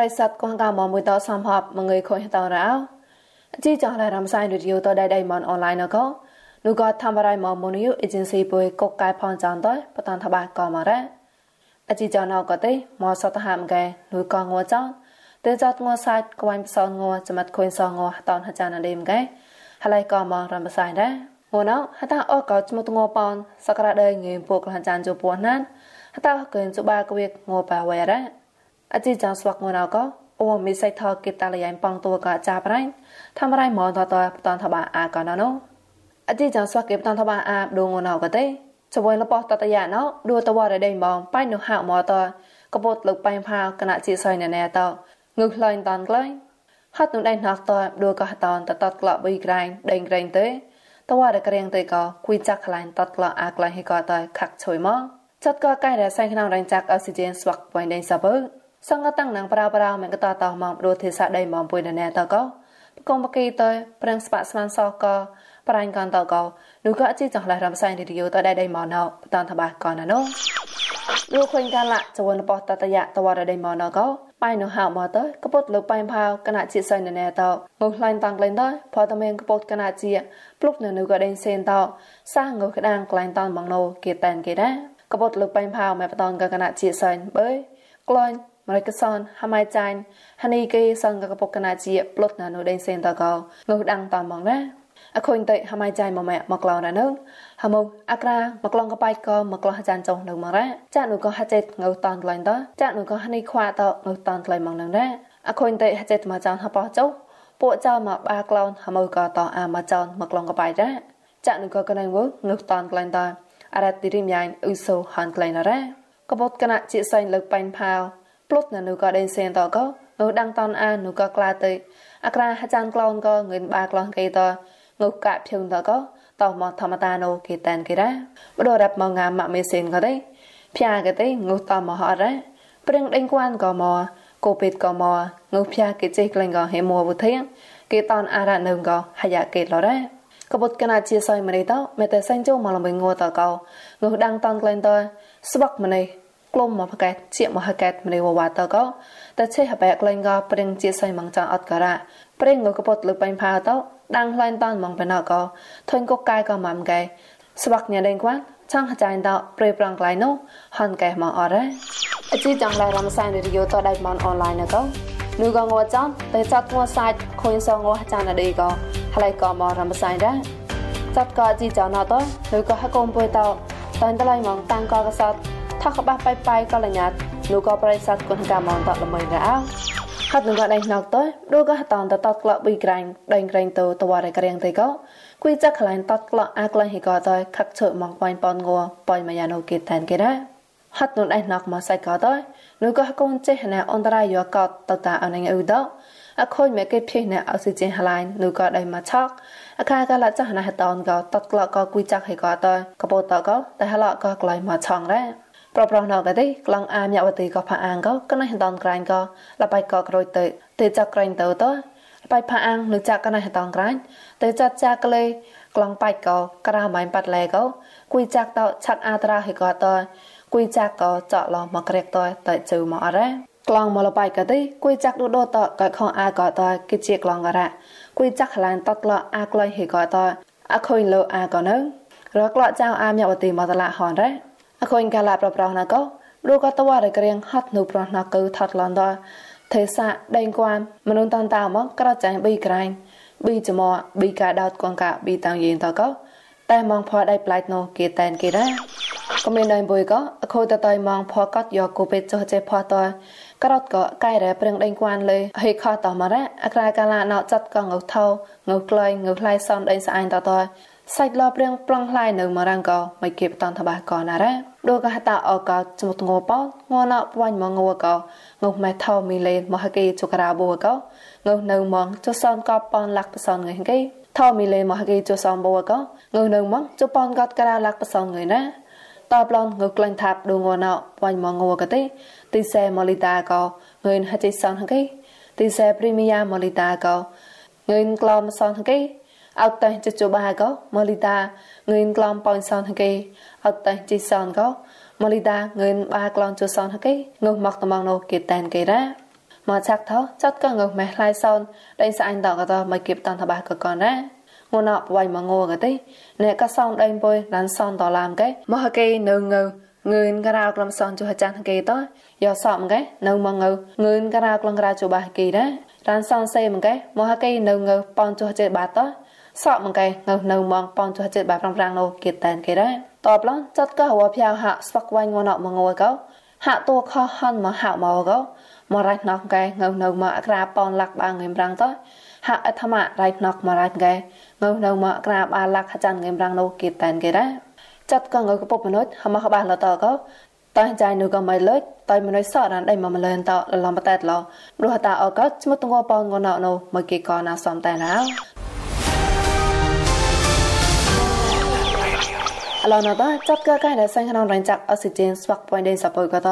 រិស័តកងកាមមួយតសំហបមងើយខុញតរោជីចងរំសាយរឌីយោតដៃដៃមនអនឡាញណកនោះក៏ធ្វើរៃមមនីយអេเจนស៊ីពុយកកកែផនចានតបតានតបាកមរ៉ាអជីចណកតេមកសតហាមកែនោះក៏ងัวចោទេចតងัวសាច់ក្វាញ់ផ្សងងัวចមាត់ខុញសងងัวតនហចានដេមកែហើយក៏មករំសាយដែរងួនហតាអកោចមុតងប៉នសក្តាដេងេពុកលចានជពោះណានហតាកេនសុបាកវិកងបាវេរ៉ា អជីចាស្វកងួនអកោអូមីសៃថកេតាលយ៉ៃប៉ងតួកចាប្រៃធ្វើរៃមតតបតនថបាអាកណណូអជីចាស្វកេបតនថបាអាដងងួនអកតេចវយលបតតយ៉ាណោឌូតវរដេម៉ងបៃនុហៅមតកពុតលុកបៃផាគណៈជាសៃណែណែតងឹកឡៃតានក្លែងហត់នោះដៃណោតឌូកហតនតតតក្លបីក្រែងដេងក្រែងទេតវ៉ារករៀងទៅក៏គួយចាក់ខ្លាញ់តតក្លោអាក្លាញ់ហេក៏តខាក់ជួយមកចាត់ក៏កែរ៉ែសែងក្នុងរងចាក់អុកស៊ីហ្សែនស្វាក់បុយដេងសាបើ សង្កតាំងនឹងប្រាប្រាមកតតមកព្រោះទេសាដៃមកពុយណែតក៏បកុំបកីទៅប្រឹងស្បាក់ស្មានសក៏ប្រាញ់កនតក៏នោះក៏ជីចង់ឡះរំសែងរីយោទៅដៃដៃមកណោបតនតបាក៏ណណូលោកខុញកាលៈចវនបតតយៈតវរដៃមកណោក៏បាយនៅហៅមកទៅកពុតលើបាយផៅគណៈជាសៃណែតងើខ្លាញ់តាំងក្លែងទៅផតមេងកពុតគណៈជាព្លុកនៅនៅក៏ដេញសេនតសាងើក្តាងក្លែងតាន់បងណូគេតែនគេដែរកពុតលើបាយផៅម៉ែបតនក៏គណៈជាសៃបើក្លាញ់ មរិកសនហមៃចាញ់ហនីគេសងកពុកគណៈជាព្លុតនៅនៅដេញសេនតក៏ងើដាំងតាន់បងណាអខុញតៃហមៃចាយមកម៉ែមកក្លោណានៅហមអក្រាមកក្លងកបាយក៏មកក្លោអាចារ្យចុងនៅមករ៉ាចានុក៏ហចេតងើតនក្លែងតចានុក៏ហនេះខ្វាតងើតនក្លែងមកនឹងរ៉ាអខុញតៃហចេតមកចានហបោចុពួកចៅមកបាក្លោនហមក៏តអាមកចនមកក្លងកបាយរ៉ាចានុក៏កណៃវើងើតនក្លែងតអរ៉ាទីរីមយ៉ាងអ៊ូសូហានក្លែងរ៉ាកបតគណៈជាសែងលើកបាញ់ផាវ ព្លុតនៅនោះក៏ដេញសេនតក៏នោះដងតនអានោះក៏ក្លាទៅអក្រាអាចារ្យក្លងក៏ងឿនបាក្លងគេតងុកកាភៀងតកតមកធម្មតាណូគេតានគេរ៉ាបដរ៉ាប់មកងាម៉ាក់មេសេនក៏ទេផ្យាក៏ទេងុតមកហរ៉ាព្រឹងដេញគួនក៏មកកូពេតក៏មកងុផ្យាគេចេះក្លែងក៏ហេមួ វធៀងគេតនអារ៉ានឹងក៏ហយ៉ាគេឡរ៉ាកបុតកណាជាសយម្នេះតមេតែសាញ់ចូលមកលំងងតកោងុដាំងតនក្លែងតស្បកម្នេះក្លុំមកផកែជាមកហកែម្នេះវវ៉ាតកោតែឆេះបែកក្លែងក៏ព្រឹងជាសយម៉ងចាអត់ក៏រ៉ាព្រឹងងុកបុតលើបាញ់ផាតដាំងឡែនតានមកបណកធុញកកាយក៏ម៉ាំកែស្វាក់ញ៉ាដេងគួនចង់ចាញ់តប្រេប្រងក្លៃនោះហនកែមកអរ៉ាអជីចង់ឡៃរំសានរីយោតដៃមនអនឡាញណកនូក៏ងួចាន់តែចាត់ងួសាច់ខុញសងួចានដេក៏ហើយក៏មករំសានដែរចាត់ក៏អជីចង់ណតនូក៏ហកុំពុយតតានតឡៃមកតាំងក៏កសត ថាក្បាស់បៃបៃក៏លញ្ញាតនូក៏ប្រិស័តគុនកាមនតល្មើរអោហត់នឹងក៏ដេញណកទៅដូចក៏តន្តតតក្លប៊ីក្រាញ់ដេញក្រែងទៅតវ៉ារក្រៀងទៅក៏គួយចាក់ខ្លាញ់តតក្លអាក្លាញ់ហីក៏ទៅខឹកឈើមកបាញ់ប៉នងัวប៉យមកយ៉ានូគេតានគេដែរហត់នឹងដេញណកមកសៃក៏ទៅនោះក៏កូនចេះណាអន្តរាយយកក៏តតាអនងអ៊ូដអខូនមកគេភេណាអុកស៊ីហ្សែនហឡាញនោះក៏ដៃមកឆក់អខាក៏ឡាចាស់ណាហតនក៏តតក្លក៏គួយចាក់ហីក៏ទៅកបោតក៏តែហឡក៏ក្លាញ់មកឆងដែរ ប្រប្រណកទេក្លងអាមយកវទីក៏ផាអាងក៏កណៃហតនក្រាញ់ក៏លបៃក៏ក្រួយទៅទេចាក់ក្រាញ់ទៅទៅបៃផាអាងនៅចាក់កណៃហតនក្រាញ់ទៅចាត់ចាក់ក្លេក្លងបាច់ក៏ក្រៅម៉ៃប៉ាត់លែក៏គួយចាក់ទៅឆាត់អាត្រាហិក៏ទៅគួយចាក់ក៏ចកឡមកក្រែកទៅទៅជើមកអរ៉ាក្លងមកលបៃក៏ទេគួយចាក់ដូដូតក៏ខងអាក៏ទៅគិជាក្លងក៏រ៉ាគួយចាក់ខ្លានតក្លអាក្លៃហិក៏ទៅអខុញលោអាក៏នៅរកក្លចៅអាមយកវទីមកតឡាហនរ៉ា អខូនកាឡាប្រប្រោណកោលោកក៏តវ៉ារក្រៀងហត់នូប្រណកោថត់ឡនដទេសាដេងគួមមនុនតានតាមកក្រចាញ់ប៊ីក្រាញ់ប៊ីចមប៊ីកាដោតកងកាប៊ីតាំងយេងតកោតែมองพอได้ปลายโนเกแตนเกได้ก็มีนายบุยก็อโคตะตอยมองพอกัดยอกูเป็ดจอเจพอตอยกรอดก็ใกล้แร่เปริงได้กวนเลยเฮคอต่อมาแร่อักรากาลาเนาจัดก็งกเท่างกลอยงกไล่ซ่อนได้สะอายต่อตอย សាច់លបរៀងប្លង់ខ្លាយនៅមរងកោមិនគេបតនតបាកោណារ៉ាដូកហតាអកោចមុតងោប៉ងោណពួញមកងោកោងោម៉ែថោមីលេមហកេជុក្រាបូកោងោនៅមងចសនកោប៉នលាក់បសនងៃគេថោមីលេមហកេជសនបូកោងោនៅមងចប៉នកតក្រាលាក់បសនងៃណាតបឡនងើក្លែងថាប់ដូងណោពួញមកងោកទេទីសែម៉ូលីតាកោងឿនហចេសនហកេទីសែព្រីមីយ៉ាម៉ូលីតាកោងឿនក្លំសនហកេ អត់តែចចបាក៏ម៉ូលីតាងឿនក្លំប៉ោសនហកេអត់តែជីសនក៏ម៉ូលីតាងឿនបាក្លំជសនហកេងុះមកតំងណូគេតែនគេរ៉ាមកឆាក់ថោចាត់ក៏ងើម៉ែខ្លៃសនដេញស្អាញ់តក៏តមកគៀបតាន់តបាក៏កនណាងួនអបវៃមកងួក៏ទេអ្នកក៏សងដេញបុយឡានសនតឡាមកែមកគេនៅងើងឿនក្រៅក្រុមសនចុះចាស់គេតយកសមកែនៅមកងើងឿនក្រៅក្រុងក្រៅចុះបាគេដែររានសនសេមកែមកគេនៅងើប៉នចុះចេបាត សក់មកកែនៅនៅមកប៉នចុះចេបាប្រាំប្រាំងនោះគេតែនគេដែរតបឡងចាត់ក៏ហៅផ្យាវហាក់ស្វកវ៉ាញ់ងួនអបមកងួក៏ហាក់តួខហហន់មកហាក់មកក៏មករ៉ៃណោះកែនៅនៅមកក្រាប៉នលាក់បាងងឹមរាំងតហាក់អធមរ៉ៃណោះមករ៉ៃកែនៅនៅមកក្រាបាលាក់ចាន់ងឹមរាំងនោះគេតែនគេដែរចាត់ក៏ងើកពុបមនុស្សហមះបាឡតក៏តើចៃនូក៏មិនលើតើមនុស្សសរានដៃមកមលនតលំបតែតឡព្រោះតាអកស្មុតងប៉ងងណោនោះមកគេក៏ណាសំតែណា អឡណតចាត់ក៏កែដែលសាញ់ក្នុងរញ្ចាក់អក់ស៊ីហ្សែនស្វាក់ point ដេសពុយក៏ត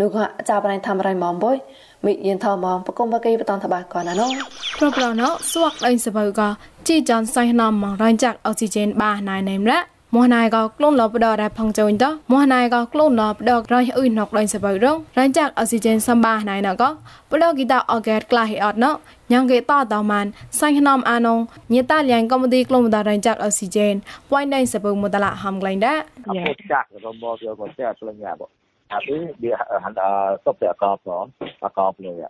នោះក៏ចាប់បានធ្វើរៃមកបុយមីយិនថមបកុំបកេបតនតបាក៏ណានោះប្រប្រណោស្វាក់ដេសពុយក៏ជីចាន់សាញ់ក្នុងរញ្ចាក់អក់ស៊ីហ្សែនបាណៃណេមរ៉ា មោះណៃក៏ក្លូនលបដរ៉ែផងចូលតមោះណៃក៏ក្លូនលបដរយអ៊ុយណុកដៃសបៃរងរ៉ាញ់ចាក់អុកស៊ីហ្សែនសំបាណៃណក៏បដគីតាអកែតក្លាហីអត់ណញ៉ាងគេតតម៉ានសាញ់ណំអានងញេតាលៀងកុំទីក្លូនដរ៉ាញ់ចាក់អុកស៊ីហ្សែនပွိုင်းដៃសបៃមតឡាហំក្លែងដែរយ៉ាចាក់រំបោយកក៏ចាក់ផ្លឹងយ៉ាប tapi dia ada stop ya kap lo kap lo ya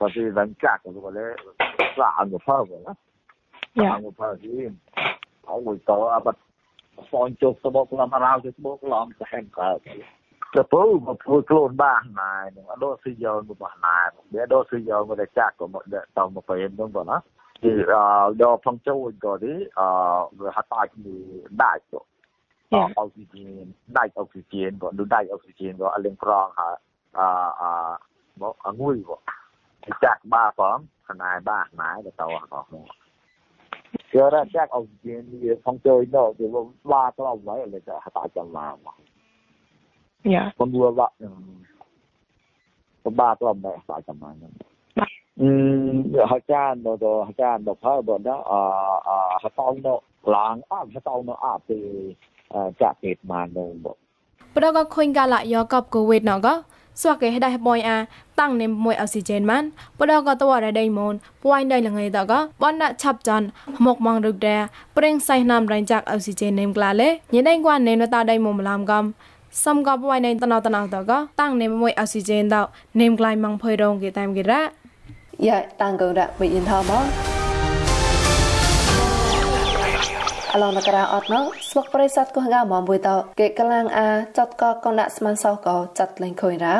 tapi dan cak tu boleh lah anu apa lah ya anu apa sih aku tahu apa ស្បងជុក សបកឡំរោទៅសបកឡំទៅហែងកើទៅពូមកធ្វើខ្លួនបានណានឹងអត់ស៊ីយកមកណាវាដល់ស៊ីយកមកតែចាក់ក៏មកតមកពេលនោះបងណាគឺអយកផងចូលក៏ទីអវាហត់តាជំនួយដាច់ទៅអអុកស៊ីហ្សែនដាច់អុកស៊ីហ្សែនក៏ដូចដាច់អុកស៊ីហ្សែនក៏អលឹងប្រងហើយអអមកអងុយក៏ចាក់បាផងខ្នាយបាខ្នាយទៅ តអស់មក Kira chắc ông chuyện gì phong chơi đâu thì lo ba cái ông ấy là cái hạt chân làm mà. Dạ. Con đua bạn con ba cái ông ấy hạt chân làm. Ừm, hạt chân nó đó hạt chân nó phải bọn đó à à hạt tao nó làng à hạt tao nó à thì à chặt thịt mà nó ប្រដកខុញកាលយកកបកូវីដណក ស្វាកេដៃបយអាតាំងនេមួយអុកស៊ីហ្សែនម៉ានបដកតវរដៃមូនពួយដៃលងៃតកបនដាក់ឆាប់ចាន់មកម៉ងរុកដែរប្រេងសៃណាំរៃចាក់អុកស៊ីហ្សែននេមក្លាលេញដៃគួននេនតដៃមុំឡាំកំសំកបួយនៃតណតណតកតាំងនេមួយអុកស៊ីហ្សែនតនេមក្លាយម៉ងភុយរងគេតាមគេរ៉ាយ៉ាតាំងកងរ៉ាវិយិនថមក ឡងនករ៉ាអត់ណោស្វកប្រិស័តកោះងាមកមួយតគេកលាំងអាចាត់កកកដាក់ស្មានសោកោចាត់លេងខុយរោ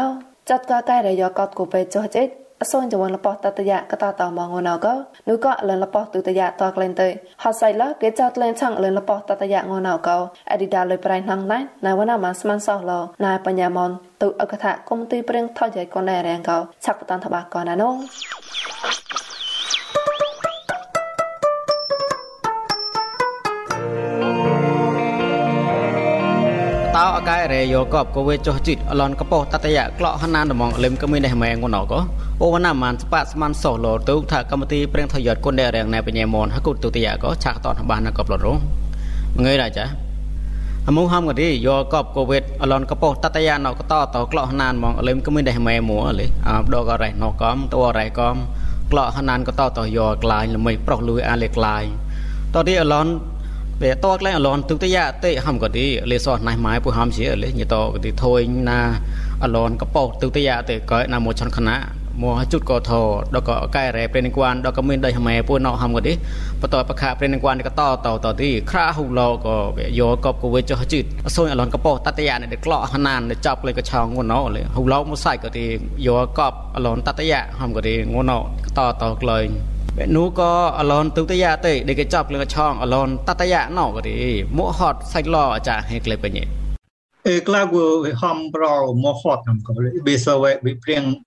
ចាត់កកែរយកកតគូពេចុះចេអសូនចវនលបតតយៈកតតមងណកនោះក៏លនលបទុតយៈតក្លែងទៅហត់សៃឡគេចាត់លែងឆាំងលនលបតតយៈងណកអឌីដាលុយប្រៃណងណៃណៅវណាមកស្មានសោះឡណៃបញ្ញាមនទុអកថាគុំទីព្រៀងថយយកនរែងកឆាក់បតនតបាកណានង អកែរេយោកបកវេចុះជីតអឡនកពោតតយៈក្លោហណានដំងលឹមក៏មានដែរម៉ែងងណកអូវណាមានស្បាស្មានសោះលោទុថាកម្មទីព្រៀងថយតគុនដែររៀងណែបញ្ញាមនហគុទុតយៈក៏ឆាក់តនបានកបលរងងើយរាចាអមូហំកទីយកកបកវេអឡនកពោតតយៈណកតតក្លោហណានមកលឹមក៏មានដែរម៉ែមួលេអបដករ៉ៃណកំតវរ៉ៃកំក្លោហណានក៏តតយកក្លាយល្មីប្រុសលួយអាលេក្លាយតទីអឡន ពេលតក្លែងអឡនទុកតយ៉ាតេហំក៏ទីលេសោះណៃម៉ៃពុហំជាលេញតក៏ទីថួយណាអឡនកបោទុកតយ៉ាតេក៏ណាមួយឆនខណៈ មកជុតក៏ថដល់ក៏កែរ៉ែព្រេនឹងគួនដល់ក៏មានដៃម៉ែពួនណោហំក៏ទីបតបខាព្រេនឹងគួនក៏តតតទីខ្រាហ៊ូឡក៏យកកបក៏វាចុះជិតអសូនអឡនកបោតតយ៉ានេះក្លោះណានចាប់លេក៏ឆောင်းងួនណោលេហ៊ូឡមកសាច់ក៏ទីយកកបអឡនតតយ៉ាហំក៏ទីងួនណោតតក្លែងនោះក៏អឡនទុតយ៉ាទេដែលគេចាប់លឹងឆងអឡនតតយ៉ាណោក៏ទេមកហត់សាច់ឡអាចាហេក្លេបញេអេក្លាគូហំប្រោមកហត់නම්ក៏បេសវេបិព្រៀងបិយោយោកូវិកបិលពោះហំល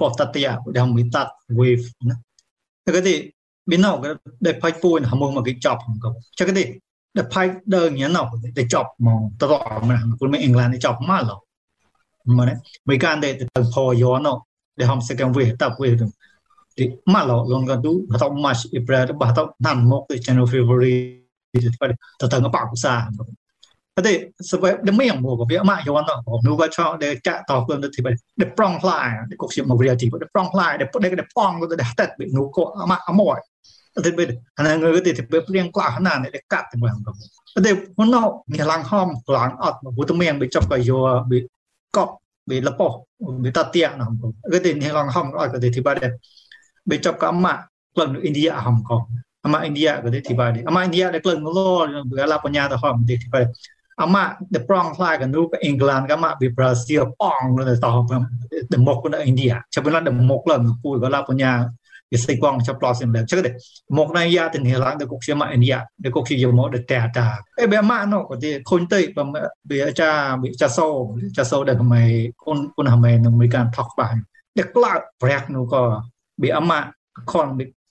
ពោះតតយ៉ាដែលហំតាត់ wave ណាតែក៏ទេបិណោក៏ដែលផាច់ពួនហមមកគេចាប់ហំក៏ចឹងក៏ទេដែលផាច់ដើញណោដែលចាប់មកតតមកគុលមិនអង់គ្លេសចាប់មកឡមកនេះមិនកានដែលទៅផយោណោ để hom second wave tập wave dum di malo long ga du atau march april atau nan mok di january february di pada tata ngapa sa ទេស បដមៀងមកវាមកយន់នោះក៏ឆោដែលចាក់តខ្លួនទៅទីដែលប្រងផ្លាយក៏ខ្ញុំមករៀនទីដែលប្រងផ្លាយដែលដែលប៉ងទៅដែលតែនោះក៏មកអមកទៅពេលអានឹងទៅទីពេលព្រៀងក្លាស់ណាដែលកាត់ទៅមកក៏តែមិនណោនេះឡើងហមឡើងអត់មកទៅមៀងវាចប់ក៏យកវាកប់វាលពោះវាតាទៀណាក៏ទីនេះឡើងហមអត់ក៏ទីទីបាត់វាចប់ក៏មកក្លងនៅឥណ្ឌាហមក៏ ama India ko de tibadi ama India de kleng lo la panya to hom de tibadi ama the prong fly ka nu England ka ma bi Brazil pong lo to hom de mok na India chabela de mok la pu ko la panya វាស្អីកងចាប់ប្លោសិមដែរចឹងទេមកណៃយ៉ាទៅនេះឡើងទៅគុកជាមកឥណ្ឌាទៅគុកជាយកមកទៅតែតាអេបែម៉ាណូក៏ទីខុញទៅបើអាចាវាចាសូចាសូដែលកម្ពុជាគុនគុនហមែនឹងមានការថកបានតែក្លាត់ប្រាក់នោះក៏វាអម៉ាខន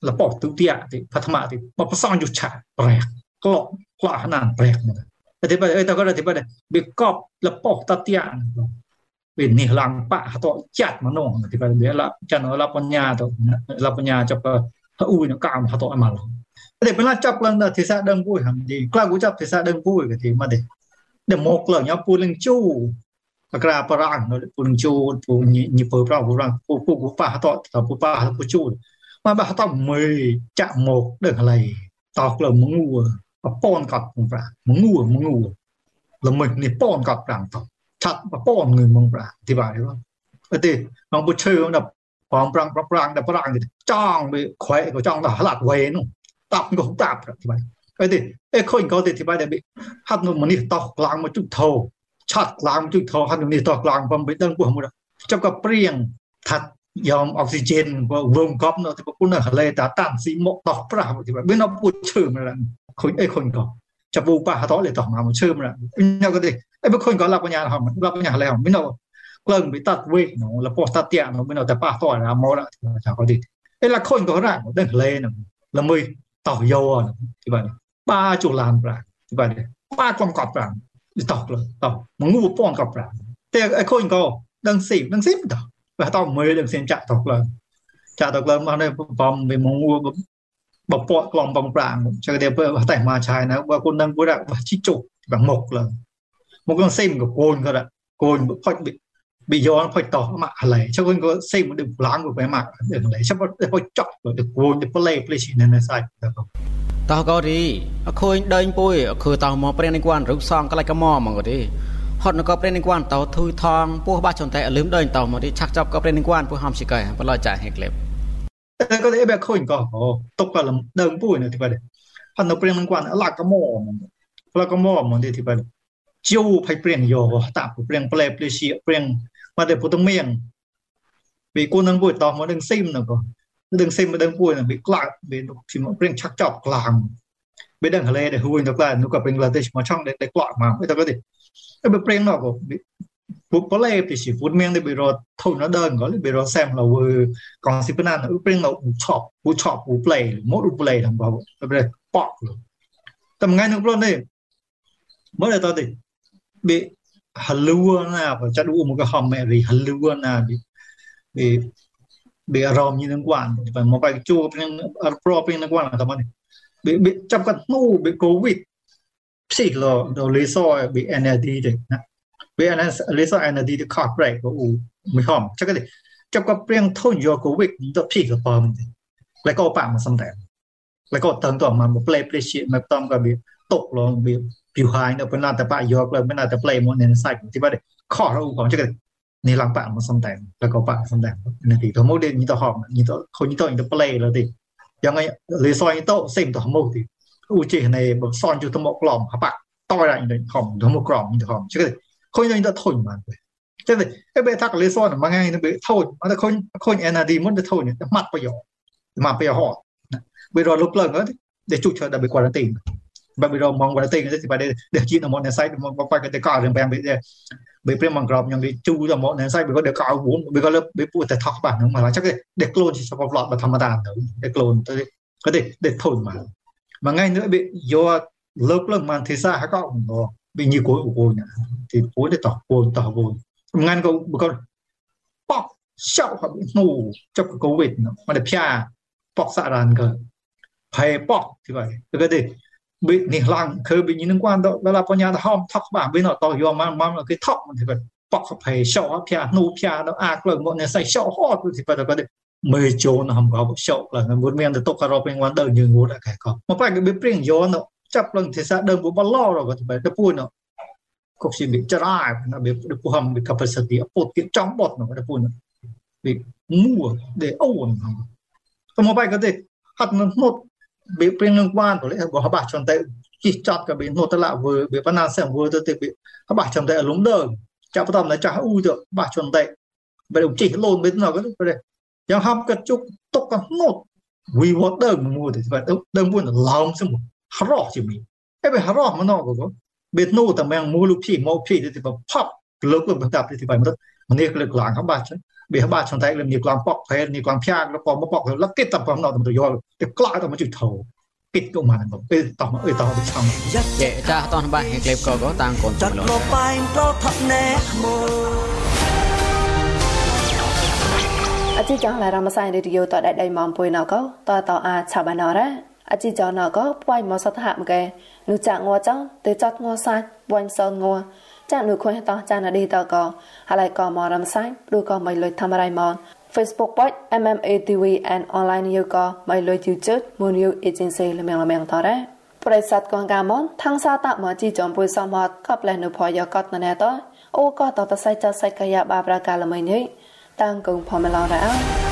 របស់ទុតិយទីបឋមទីបបសងយុឆាប្រែកក្លោកក្លោះណានប្រែកមកតែបើអីតក៏តែបើវាកប់របស់តតិយវានេះឡើង បាក់តចាត់មនោទីបើវាឡាចានឡាបញ្ញាទៅឡាបញ្ញាចាប់អ៊ូនកាមហតអមឡតែពេលចាប់ឡើងដល់ទេសាដឹងពួយហំទីក្លាគូចាប់ទេសាដឹងពួយក៏ទីមកទេដែលមកឡើងញ៉ាពួយលឹងជូអក្រាបរាំងពួយលឹងជូពួយញីពើប្រោពួ យរងពួយពួយប៉ះតតពួយប៉ះពួយជូមកបះតមើចាក់មកដឹងឡៃតោក្លើមងួបពនកាត់មងប្រាមងួមងួល្មិចនេះពនកាត់ប្រាំតឆាត់បពនងើមងប្រាទីបាយអត់ទេមកបុឈើដល់បំប្រាំងប្រាំងដល់ប្រាំងចង់វាខ្វែក៏ចង់ដល់ហឡាត់វេនោះតាប់ក៏តាប់ទីបាយអត់ទេអេខូនក៏ទេទីបាយដែលហាត់នោះមនេះតោក្លាំងមកជុកធោឆាត់ក្លាំងជុកធោហាត់នេះតោក្លាំងបំបីដឹងពោះមួយចាប់ក៏ព្រៀងថាត់យកអុកស៊ីហ្សែនវងកប់នៅទីប្រគុណកលេតាតាំស៊ីមកដោះប្រាស់ទីបើនៅពួតឈើម្ល៉េះខុញអីខុញក៏ចាប់ពូប៉ះតលេតោះមកឈើម្ល៉េះញ៉ាក៏ ទេអីបើខុញក៏ឡាប់បញ្ញាហមឡាប់បញ្ញាឡែមិននៅក្លឹងវាតាត់វេនោះលពោះតាត់ទៀនោះមិននៅតែប៉ះតរមកចាក៏ទេអីឡាខុញក៏រ៉ាដឹងលេនោះល្មើតោះយោទីបាទបាជូឡានប្រាទីបាទបាក្រុមកប់ប្រាតោះតោះមកងូពងកប់ប្រាតែអីខុញក៏ដឹងស៊ីដឹងស៊ីតោះបើតមើលនឹង សៀនចាក់តក្លើចាក់តក្លើមកនេះបំវាមកងួបពកក្លំបំប្រាងចឹងទៅបើតែមកឆាយណាបើគុណនឹងពួកបើជីជុកបើមុខលើមកនឹងសេមក៏កូនក៏កូនផុចប៊ីយ៉នផុចតោះមកហឡៃចឹងក៏សេមទៅប្លង់ក៏បែមកហឡៃចាំផុចចក់ទៅគួនទៅប្លេប្លេស៊ីនៅសាច់តោះក៏រីអខូនដេញពុយគឺតោះមកព្រៀងនេះគាត់រុកសងកលៃកមមកក៏ទីហត់នក៏ព្រេងគួនតោធុយថងពោះបាចន្តែលឹមដេញតោមកទីឆាក់ចាប់ក៏ព្រេងគួនពោះហំសិកែបលចាហេក្លេប ក៏ទេបែខូនក៏តុកក៏លំដើមពុយនៅទីបាត់ហត់នៅព្រេងគួនឡាកមឡាកមមកទីបាត់ជួផៃព្រៀងយោតាព្រៀងប្លែប្លេសៀព្រៀងមកតែពុតមៀងពីគូនឹងពុយតោមកនឹងស៊ីមនៅក៏នឹងស៊ីមមកដឹងពុយនៅពីក្លាក់ពីពីព្រៀងឆាក់ចាប់ក្លាំងពេលដឹងហលេដែលហួយទៅក្លានោះក៏ព្រៀងឡាទេមកឆងដែលក្លាក់មកទៅក៏ទេ Tapi preng no ko boleh pisi food miang de biro thon nó đơn có biro xem là vừa còn si pena nó preng no chop u chop u play mo u play thằng bảo biro pop tầm ngay nó luôn đi mới là tao thì bị halua na và chắc đủ một cái hòm mẹ vì halua na bị bị bị rom như năng quan và một bài chua preng pro preng năng quan là tao bị bị trong cái nu bị covid สิกเราเราเลเซอร์บีเอ็นเอดีเด็กนะบีเอ็นเอเลเซอร์เอ็นเอดีเด็กคอร์ปอเรทก็ อูไม่หอมจักรดิจับกับเปลี่ยนทุ่นโยกวิกนี่ตัวพี่กับปอมแล้วก็ปากมาสำแดงแล้วก็เติมตัวมันมาเปลย์เปลย์ชีมาต้อมกับบีตกลงบีผิวหายเนี่ยเป็นนาแต่ปะยกเลยเป็นนาแต่เปลย์มันในไซต์ที่ว่าเด็กข้อเราอูของจักรดินี่ลังปากมาสำแดงแล้วก็ปากสำแดงนี่ตีตัวโมเดลนี่ตัวหอมนี่ตัวคนนี่ตัวนี่ตัวเปลย์แล้วดิยังไงเลเซอร์นี่ตัวเซ็งตัวโมดิឧជានៃបំសនយុទ្ធមកក្លំហបាតរញខំទៅមកក្រំទៅខំជិះខុញទៅធុញបានចឹងឯបែថាកលេសនមួយថ្ងៃទៅ ធុញអត់ខុញខុញ NRD មុនទៅធុញម៉ាត់ប្រយោម៉ាត់ប្រយោហត់បើរលុបឡើងទៅជុកឈើដល់ quarantine បើវារមង quarantine ទៅបើដែលជានៅមកនៅ site មកបាក់ទៅកោរឿងបែបនេះបើព្រាមមកក្របខ្ញុំជូទៅមកនៅ site បើក៏ដល់កោវូនបើក៏លើបើពួកតែថោះបាត់ហ្នឹងមកចឹងដែល clone ជាសព plot ធម្មតាទៅដែល clone ទៅក៏ទេដែលធុញមក mà ngay nữa bị do lớp lớp mà thì sao hay có nó bị như cối của cô nhỉ thì cối để tỏ cồn tỏ cồn ngăn câu con bọc sau họ bị ngủ trong cái covid mà để pia bọc xạ đàn cơ phải bọc thì vậy cái gì bị nỉ lăng khơi bị những quan đó đó là bọn nhà hom thóc bà bên nó tàu yo mà mà là cái thóc thì phải bọc phải sọ pia nu pia nó ác rồi bọn này sai sọ hot thì phải có được mười chỗ nó không có sọ là nó muốn men tốc cà bên quan đời như ngủ đã cái có mà phải cái bị prieng yo nó chấp lần thì sẽ đơn của bao lo rồi thì phải cái pun nó cũng chỉ bị chara nó bị được hầm bị capacity bột cái trong bột nó cái pun bị mua để ổn mà phải cái gì hạt nó một បៀព្រៀងនឹងបានព្រោះបើបាសចន្ទតែជីចតក៏បៀនោះតឡាវើបៀបណ្ណាសែវើទៅទីបាសចន្ទតែលំដើចាប់បន្តនៅចាស់អ៊ូទៅបាសចន្ទតែបើជីលូនមិនណក៏ព្រោះយ៉ាងហ ប់ក៏ជុកទុកក៏នោះវីវដើមួយទៅបើដើមួយឡោមសឹងហរោះជាមីអីបើហរោះមកណក៏បៀនោះតែមកមូលភីមកភីទៅផប់លើកបន្តទៅទីបើមកម្នេះលើកឡើងហបាសបៀបាសចន្ទតែលឹមនេះក្លងប៉កផែនេះក្លងភៀកแล้วก็មកប៉កលឹកគេតែបំណោទៅយកទៅក្លាទៅមកជិះធោកិច្ចកុំបានមកពេលតោះមកអើតោះទៅឆំយ៉ាចាតោះបាសហេក្លេបក៏ក៏តាំងកូនចាត់មកបែងក្លោថាប់ណែមកអជីចងឡារមសៃរីឌីយោតដៃដៃមកពុយណកតតអាឆាបាណរ៉ា អជីចងណកពួយមកសតហមកែនុចាក់ងចងទៅចាត់ងសាច់វាញ់សងងចាក់នុខុញតចាណឌីតកហើយក៏មករំសាច់ព្រោះក៏មិនលុយធ្វើរៃមក Facebook page MMA TV and online យោក៏មិនលុយជឿជិតមួយយូ agency លមៀងលមៀងតរ៉ាប្រិស័តកងកាមនថងសាតមកជីចំពុយសមតកប្លែនៅផយកតណែតអូក៏តតសៃចសៃកាយាបាប្រាកាលមិននេះតាំងកងផមឡរ៉ា